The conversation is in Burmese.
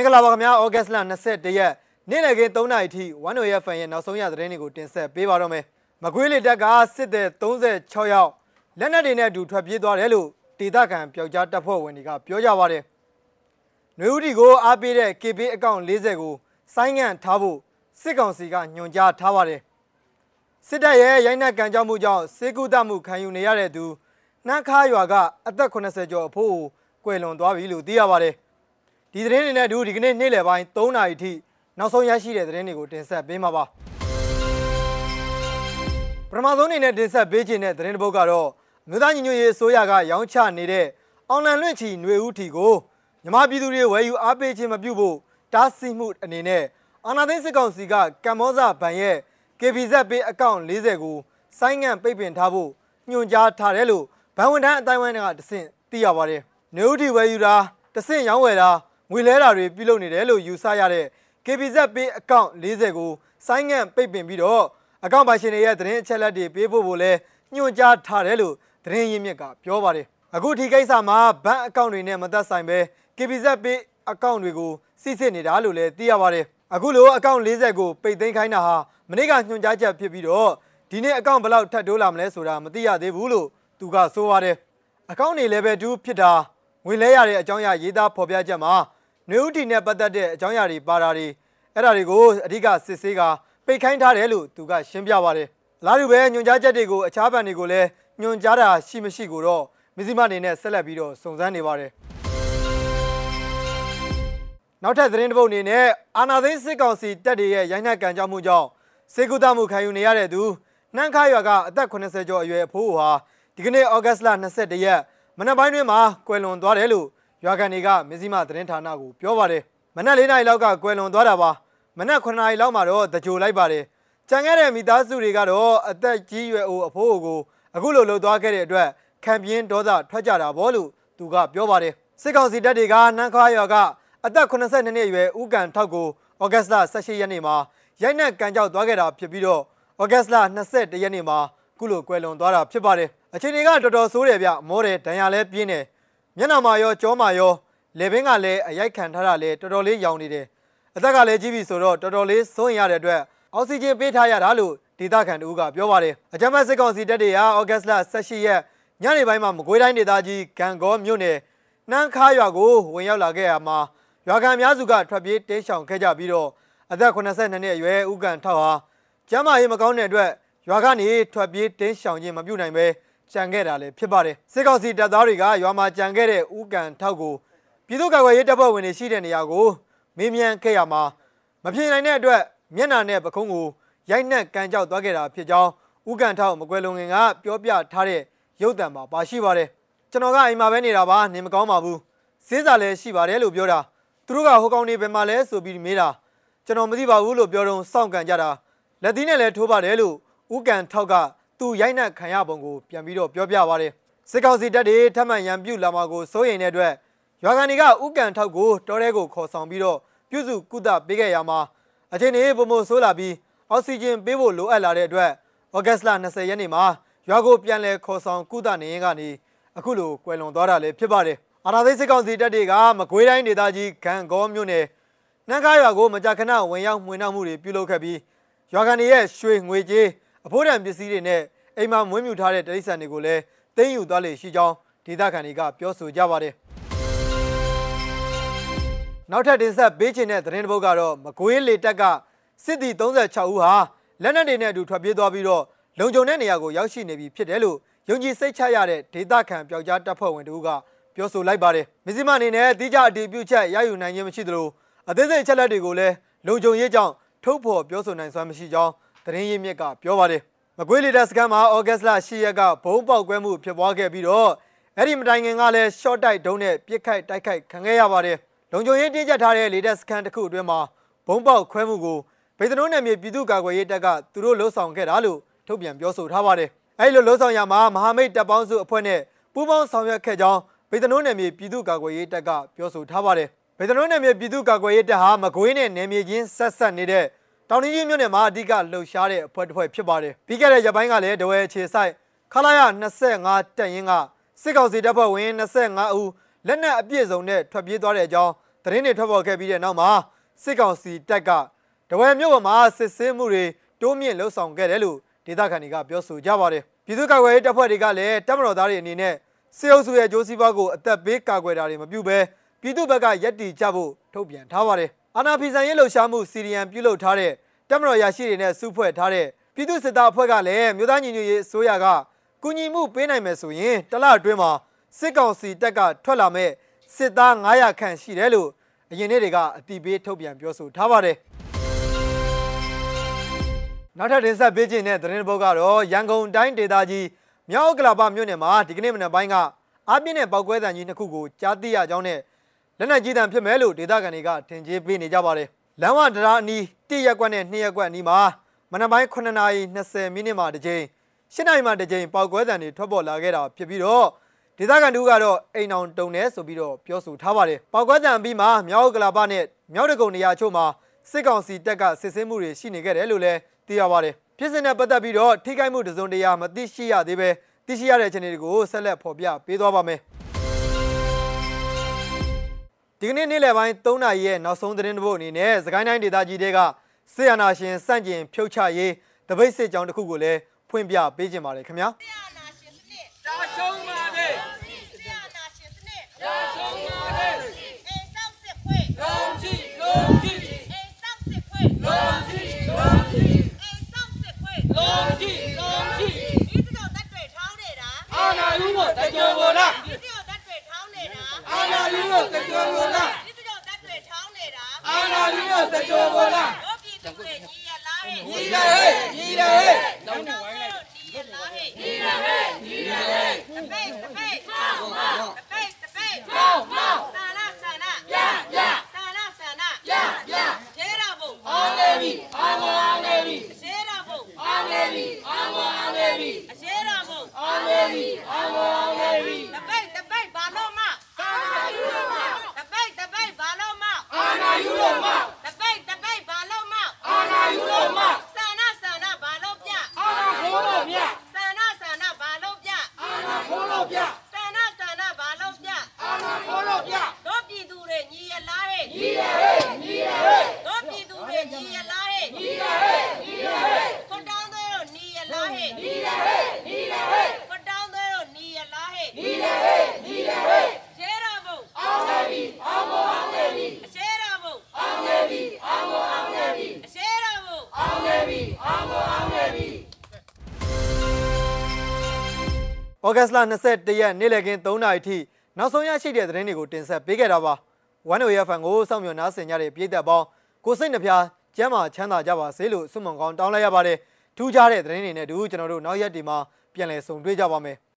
င်္ဂလာပါခင်ဗျာဩဂတ်စ်လ21ရက်နေ့လည်ခင်း3နာရီထိ1 FM ရဲ့နောက်ဆုံးရသတင်းတွေကိုတင်ဆက်ပေးပါတော့မယ်မကွေးလေတပ်ကစစ်တဲ့36ယောက်လက်နက်တွေနဲ့အတူထွက်ပြေးသွားတယ်လို့ဒေသခံပျောက်ကြားတပ်ဖွဲ့ဝင်တွေကပြောကြပါတယ်နွေဦးတီကိုအားပေးတဲ့ KB အကောင့်40ကိုဆိုင်းငံ့ထားဖို့စစ်ကောင်စီကညွှန်ကြားထားပါတယ်စစ်တပ်ရဲ့ရိုင်းနှက်ကန်ကြောက်မှုကြောင့်စေကုသမှုခံယူနေရတဲ့သူနှမ်းခါရွာကအသက်80ကျော်အဖို့ကိုကွယ်လွန်သွားပြီလို့သိရပါတယ် ဒီသတင်းတွေနဲ့အတူဒီကနေ့နေ့လယ်ပိုင်း3နာရီထိနောက်ဆုံးရရှိတဲ့သတင်းတွေကိုတင်ဆက်ပေးမှာပါပထမဆုံးအနေနဲ့တင်ဆက်ပေးခြင်းတဲ့သတင်းတစ်ပုဒ်ကတော့မြို့သားညီညွတ်ရေးအစိုးရကရောင်းချနေတဲ့အောင်လန်လွင့်ချီຫນွေဦးထီကိုမြမပြည်သူတွေဝယ်ယူအားပေးခြင်းမပြုဖို့တားဆီးမှုအနေနဲ့အာနာသိန်းစစ်ကောင်စီကကမ္ဘောဇဘဏ်ရဲ့ KBZ ပေးအကောင့်40ကိုဆိုင်းငံ့ပိတ်ပင်ထားဖို့ညွှန်ကြားထားတယ်လို့ဘဏ်ဝန်ထမ်းအတိုင်းဝိုင်းကတဆင့်သိရပါတယ်။နေဦးတီဝယ်ယူတာတဆင့်ရောင်းဝယ်တာ ငွေလဲတာတွေပြုလုပ်နေတယ်လို့ယူဆရတဲ့ KBZ ပေးအကောင့်40ကိုဆိုင်းငံ့ပိတ်ပင်ပြီးတော့အကောင့်ပိုင်ရှင်တွေရဲ့သတင်းအချက်အလက်တွေပေးဖို့ကိုလည်းညွှန်ကြားထားတယ်လို့သတင်းရင်းမြစ်ကပြောပါတယ်။အခုဒီကိစ္စမှာဘဏ်အကောင့်တွေနဲ့မသက်ဆိုင်ပဲ KBZ ပေးအကောင့်တွေကိုစစ်စစ်နေတာလို့လည်းသိရပါတယ်။အခုလိုအကောင့်40ကိုပိတ်သိမ်းခိုင်းတာဟာမနေ့ကညွှန်ကြားချက်ဖြစ်ပြီးတော့ဒီနေ့အကောင့်ဘယ်လောက်ထပ်တိုးလာမလဲဆိုတာမသိရသေးဘူးလို့သူကဆိုပါတယ်။အကောင့်တွေ level 2ဖြစ်တာငွေလဲရတဲ့အကြောင်းအရာရေးသားဖော်ပြချက်မှာ နွေဦးတီနဲ့ပတ်သက်တဲ့အကြောင်းအရာတွေပါတာတွေအဲ့ဒါတွေကိုအဓိကစစ်ဆေးကပိတ်ခိုင်းထားတယ်လို့သူကရှင်းပြပါတယ်။လာတူပဲညွှန်ကြားချက်တွေကိုအခြားဘဏ်တွေကိုလည်းညွှန်ကြားတာရှိမရှိကိုတော့မဇ္ဈိမအနေနဲ့ဆက်လက်ပြီးတော့စုံစမ်းနေပါတယ်။နောက်ထပ်သတင်းတစ်ပုဒ်အနေနဲ့အာနာသိန်းစစ်ကောင်စီတပ်တွေရဲ့ရိုင်းနှက်ကန်ကြောက်မှုကြောင့်စေကုသမှုခံယူနေရတဲ့သူနှမ်းခါရွာကအသက်80ကျော်အရွယ်အဖိုးဟာဒီကနေ့ဩဂတ်စ်လ22ရက်မနက်ပိုင်းတွင်မှာကွယ်လွန်သွားတယ်လို့ ရွာကန်တွေကမဇ္ဈိမသတင်းဌာနကိုပြောပါတယ်မနက်၄နာရီလောက်ကကွယ်လွန်သွားတာပါမနက်9နာရီလောက်မှာတော့တကြိုလိုက်ပါတယ်ကြံခဲ့တဲ့မိသားစုတွေကတော့အသက်ကြီးရွယ်အိုအဖိုးကိုအခုလိုလှုပ်သွားခဲ့တဲ့အတွက်ခံပြင်းဒေါသထွက်ကြတာဗောလို့သူကပြောပါတယ်စစ်ကောင်စီတပ်တွေကနန်းခွာရွာကအသက်82နှစ်အရွယ်ဦးကန်ထောက်ကိုဩဂတ်စ်လ18ရက်နေ့မှာရိုက်နှက်ကန်ကြောက်သွားခဲ့တာဖြစ်ပြီးတော့ဩဂတ်စ်လ21ရက်နေ့မှာခုလိုကွယ်လွန်သွားတာဖြစ်ပါတယ်အချိန်တွေကတော်တော်ဆိုးတယ်ဗျမောတယ်ဒဏ်ရာလည်းပြင်းတယ် မျက်နှာမှာရောကြောမှာရောလေဘင်းကလည်းအရိုက်ခံထားတာလည်းတော်တော်လေးရောင်နေတယ်အသက်ကလည်းကြီးပြီဆိုတော့တော်တော်လေးစိုးရင်ရတဲ့အတွက်အောက်ဆီဂျင်ပေးထားရတာလို့ဒေသခံတို့ကပြောပါတယ်အကြမ်းဖက်စစ်ကောင်စီတပ်တွေဟာဩဂတ်စ်လ18ရက်ညနေပိုင်းမှာမကွေးတိုင်းဒေသကြီးဂံကောမြို့နယ်နှမ်းခါရွာကိုဝင်ရောက်လာခဲ့ရမှာရွာခံများစုကထွက်ပြေးတိမ်းရှောင်ခဲ့ကြပြီးတော့အသက်82နှစ်အရွယ်ဦးကန်ထောက်ဟာကျမ်းမာရေးမကောင်းတဲ့အတွက်ရွာကနေထွက်ပြေးတင်းရှောင်ခြင်းမပြုနိုင်ပဲ ကြံခဲ့တာလည်းဖြစ်ပါတယ်စစ်ကောင်စီတပ်သားတွေကရွာမှာကြံခဲ့တဲ့ဦးကန်ထောက်ကိုပြည်သူ့ကာကွယ်ရေးတပ်ဖွဲ့ဝင်တွေရှိတဲ့နေရာကိုမေးမြန်းခဲ့ရမှာမဖြစ်နိုင်တဲ့အတွက်မျက်နှာနဲ့ပခုံးကိုရိုက်နှက်ကန်ကြောက်သွားခဲ့တာဖြစ်ကြောင်းဦးကန်ထောက်မကွယ်လွန်ခင်ကပြောပြထားတဲ့ရုပ်သံမှာပါရှိပါတယ်ကျွန်တော်ကအိမ်မှာပဲနေတာပါနေမကောင်းပါဘူးစေးစာလည်းရှိပါတယ်လို့ပြောတာသူတို့ကဟိုကောင်နေဘယ်မှာလဲဆိုပြီးမေးတာကျွန်တော်မသိပါဘူးလို့ပြောတော့စောင့်ကန်ကြတာလက်သီးနဲ့လည်းထိုးပါတယ်လို့ဦးကန်ထောက်က သူရိုက်နှက်ခံရပုံကိုပြန်ပြီးတော့ပြောပြပါတယ်စစ်ကောင်စီတပ်တွေထပ်မံရန်ပြုလာမှာကိုစိုးရိမ်တဲ့အတွက်ရွာကန်တွေကဥကန်ထောက်ကိုတောထဲကိုခေါ်ဆောင်ပြီးတော့ပြုစုကုသပေးခဲ့ရမှာအချိန်ကြီးပုံမဆိုးလာပြီးအောက်ဆီဂျင်ပေးဖို့လိုအပ်လာတဲ့အတွက်ဩဂတ်စ်လ20ရက်နေ့မှာရွာကိုပြန်လည်ခေါ်ဆောင်ကုသနေရင်ကနေအခုလိုကွယ်လွန်သွားတာလည်းဖြစ်ပါတယ်အာနာသိစစ်ကောင်စီတပ်တွေကမကွေးတိုင်းဒေသကြီးဂံကောမြို့နယ်နှမ်းကားရွာကိုမကြာခဏဝင်ရောက်မှွေနှောက်မှုတွေပြုလုပ်ခဲ့ပြီးရွာကန်တွေရဲ့ရွှေငွေကြေး အဖိုးတန်ပစ္စည်းတွေနဲ့အိမ်မှာမွေးမြူထားတဲ့တိရစ္ဆာန်တွေကိုလည်းသိမ်းယူသွားလေရှိကြောင်းဒေသခံတွေကပြောဆိုကြပါတယ်နောက်ထပ်တင်ဆက်ပေးချင်တဲ့သတင်းတစ်ပုဒ်ကတော့မကွေးလေတက်ကစစ်သည်36ဦးဟာလက်နက်တွေနဲ့အတူထွက်ပြေးသွားပြီးတော့လုံခြုံတဲ့နေရာကိုရောက်ရှိနေပြီဖြစ်တယ်လို့ယုံကြည်စိတ်ချရတဲ့ဒေသခံပျောက်ကြားတပ်ဖွဲ့ဝင်တို့ကပြောဆိုလိုက်ပါတယ်မစ္စည်းမအနေနဲ့တိကျအတည်ပြုချက်ရယူနိုင်ခြင်းမရှိသလိုအသေးစိတ်ချက်လက်တွေကိုလည်းလုံခြုံရေးကြောင့်ထုတ်ဖော်ပြောဆိုနိုင်စွမ်းမရှိကြောင်း သတင်းရင်းမြစ်ကပြောပါတယ်မကွေးလီဒါစကန်မှာဩဂတ်စ်လ10ရက်ကဘုံပေါက်ကွဲမှုဖြစ်ပွားခဲ့ပြီးတော့အဲ့ဒီမတိုင်ခင်ကလည်း short တိုက်ဒုံးနဲ့ပြစ်ခိုက်တိုက်ခိုက်ခံခဲ့ရပါတယ်လုံခြုံရေးတင်းကျပ်ထားတဲ့လီဒါစကန်တစ်ခုအတွင်းမှာဘုံပေါက်ခွဲမှုကိုဗေဒနိုးနယ်မြေပြည်သူ့ကာကွယ်ရေးတပ်ကသူတို့လှုံ့ဆော်ခဲ့တာလို့ထုတ်ပြန်ပြောဆိုထားပါတယ်အဲ့လိုလှုံ့ဆော်ရမှာမဟာမိတ်တပ်ပေါင်းစုအဖွဲ့နဲ့ပူးပေါင်းဆောင်ရွက်ခဲ့ကြောင်းဗေဒနိုးနယ်မြေပြည်သူ့ကာကွယ်ရေးတပ်ကပြောဆိုထားပါတယ်ဗေဒနိုးနယ်မြေပြည်သူ့ကာကွယ်ရေးတပ်ဟာမကွေးနဲ့နယ်မြေချင်းဆက်ဆက်နေတဲ့ တောင်ကြီးမြို့နယ်မှာအဓိကလှုပ်ရှားတဲ့အဖွဲ့တစ်ဖွဲ့ဖြစ်ပါတယ်ပြီးခဲ့တဲ့ရက်ပိုင်းကလည်းတဝဲအခြေဆိုင်ခလာရ25တက်ရင်ကစစ်ကောင်စီတပ်ဖွဲ့ဝင်25ဦးလက်နက်အပြည့်စုံနဲ့ထွက်ပြေးသွားတဲ့အကြောင်းသတင်းတွေထွက်ပေါ်ခဲ့ပြီးတဲ့နောက်မှာစစ်ကောင်စီတပ်ကတဝဲမြို့ပေါ်မှာစစ်ဆေးမှုတွေတိုးမြင့်လှုပ်ဆောင်ခဲ့တယ်လို့ဒေသခံတွေကပြောဆိုကြပါတယ်ပြည်သူ့ကာကွယ်ရေးတပ်ဖွဲ့တွေကလည်းတပ်မတော်သားတွေအနေနဲ့စစ်အုပ်စုရဲ့ကြိုးစည်းပွားကိုအသက်ပေးကာကွယ်တာတွေမပြုဘဲပြည်သူ့ဘက်ကယက်တီကြဖို့ထုတ်ပြန်ထားပါတယ် အာနာဖီဆန်ရေးလှုပ်ရှားမှုစီရီယံပြုလုပ်ထားတဲ့တပ်မတော်ရရှိတွေနဲ့စုဖွဲ့ထားတဲ့ပြည်သူ့စစ်သားအဖွဲ့ကလည်းမြို့သားညီညွတ်ရေးအစိုးရကကူညီမှုပေးနိုင်မယ်ဆိုရင်တလအတွင်းမှာစစ်ကောင်စီတပ်ကထွက်လာမဲ့စစ်သား900ခန့်ရှိတယ်လို့အရင်နေ့တွေကအတီးပေးထုတ်ပြန်ပြောဆိုထားပါတယ်နောက်ထပ်တင်ဆက်ပေးခြင်းတဲ့သတင်းတစ်ပုဒ်ကတော့ရန်ကုန်တိုင်းဒေသကြီးမြောက်ကလာပမြို့နယ်မှာဒီကနေ့မနက်ပိုင်းကအားပြင်းတဲ့ပောက်ကွဲတံကြီးနှစ်ခုကိုကြားသိရကြောင်းနဲ့ လက်နက်ကြီးတံဖြစ်မယ်လို့ဒေသခံတွေကထင်ကြေးပေးနေကြပါတယ်လမ်းဝဒရာအနီး1ရက်ကွက်နဲ့2ရက်ကွက်အနီးမှာမနက်ပိုင်း9:20မိနစ်မှာတစ်ကြိမ်7နာရီမှာတစ်ကြိမ်ပောက်ကွဲတံတွေထွက်ပေါ်လာခဲ့တာဖြစ်ပြီးတော့ဒေသခံတို့ကတော့အိမ်အောင်တုံနေဆိုပြီးတော့ပြောဆိုထားပါတယ်ပောက်ကွဲတံပြီးမှမြောက်ကလာပနဲ့မြောက်တကုံနေရာချို့မှာစစ်ကောင်စီတပ်ကစစ်ဆေးမှုတွေရှိနေခဲ့တယ်လို့လည်းသိရပါတယ်ဖြစ်စဉ်နဲ့ပတ်သက်ပြီးတော့ထိခိုက်မှုတစုံတရာမသိရှိရသေးပဲသိရှိရတဲ့အခြေအနေတွေကိုဆက်လက်ဖော်ပြပေးသွားပါမယ် ဒီကနေ့နေ့လယ်ပိုင်း3နာရီရဲ့နောက်ဆုံးသတင်းတစ်ပုဒ်အနေနဲ့စကိုင်းတိုင်းဒေသကြီးတွေကဆေးရနာရှင်စန့်ကျင်ဖြုတ်ချရေးတပိတ်စစ်ကြောင်းတစ်ခုကိုလည်းဖွင့်ပြပေးခြင်းပါတယ်ခင်ဗျာ ဆရာနာရှင်စနစ် တာရှုံးပါလေ ဆရာနာရှင်စနစ် တာရှုံးပါလေ အိမ်ဆောက်စစ်ဖွဲ့ လုံးကြည့်လုံးကြည့် အိမ်ဆောက်စစ်ဖွဲ့ လုံးကြည့်လုံးကြည့် အိမ်ဆောက်စစ်ဖွဲ့ လုံးကြည့်လုံးကြည့် ဒီတောင်တက်တွေထောင်းနေတာ အာနာယူကိုတကြိုကိုလား ဒီတောင်တက်တွေထောင်းနေတာ အာနာယူကိုတကြိုကိုလား ဒီတောင်တက်တွေထောင်းနေတာ အာနာယူကို တကြိုကိုလားတို့ပြည်သူတွေညီရလားဟဲ့ညီတယ်ဟဲ့ညီတယ်ဟဲ့ တောင်းတော့ညီရလားဟဲ့ညီရဟဲ့ညီရဟဲ့တပိတ်တပိတ်မောင်မောင်တပိတ်တပိတ်မောင်မောင်ဆန္ဒဆန္ဒရရဆန္ဒဆန္ဒရရကျေရဖို့ အောင်နေပြီအောင်မအောင်နေပြီ ကျေရဖို့ အောင်နေပြီအောင်မအောင်နေပြီ အရှဲရဖို့ အောင်နေပြီအောင်မအောင်နေပြီ တပိတ်တပိတ်ဘာလို့မ အာနာယူလို့မ တပိတ်တပိတ်ဘာလို့မ အာနာယူလို့မ တပိတ်တပိတ်ဘာလို့မ အာနာယူလို့မ ဆန္ဒဆန္ဒဘာလို့ပြ အာနာခိုးလို့မြ ဆန္ဒဆန္ဒဘာလို့ပြ အာနာခိုးလို့ပြ ဆန္ဒဆန္ဒဘာလို့ပြ အာနာခိုးလို့ပြ တို့ပြည်သူတွေညီရလားဟဲ့ ညီတယ်ဟဲ့ညီတယ်ဟဲ့ တို့ပြည်သူတွေညီရလားဟဲ့ ညီတယ်ဟဲ့ညီတယ်ဟဲ့ ခွတ်တောင်းသေးတို့ညီရလားဟဲ့ ညီတယ်ဟဲ့ညီတယ်ဟဲ့ ခွတ်တောင်းသေးတို့ညီရလားဟဲ့ ညီတယ်ဟဲ့ညီတယ်ဟဲ့ ရှဲရဖို့ အောင်နေပြီအောင်မအောင်နေပြီ အရှဲရဖို့ အောင်နေပြီအောင်မအောင်နေပြီ အရှဲရဖို့ အောင်နေပြီအောင်မအောင်နေပြီ ဩဂတ်စ်လ21ရက်နေ့လည်ခင်း3နာရီထိနောက်ဆုံးရရှိတဲ့သတင်းတွေကိုတင်ဆက်ပေးခဲ့တာပါ။ One Way FM ကိုစောင့်မျှော်နားဆင်ကြတဲ့ပြည်သက်ပေါင်းကိုစိတ်နှဖျားကျမ်းမာချမ်းသာကြပါစေလို့ဆုမွန်ကောင်းတောင်းလိုက်ရပါတယ်။ထူးခြားတဲ့သတင်းတွေနဲ့တူကျွန်တော်တို့နောက်ရက်ဒီမှာပြန်လည်ဆုံတွေ့ကြပါမယ်။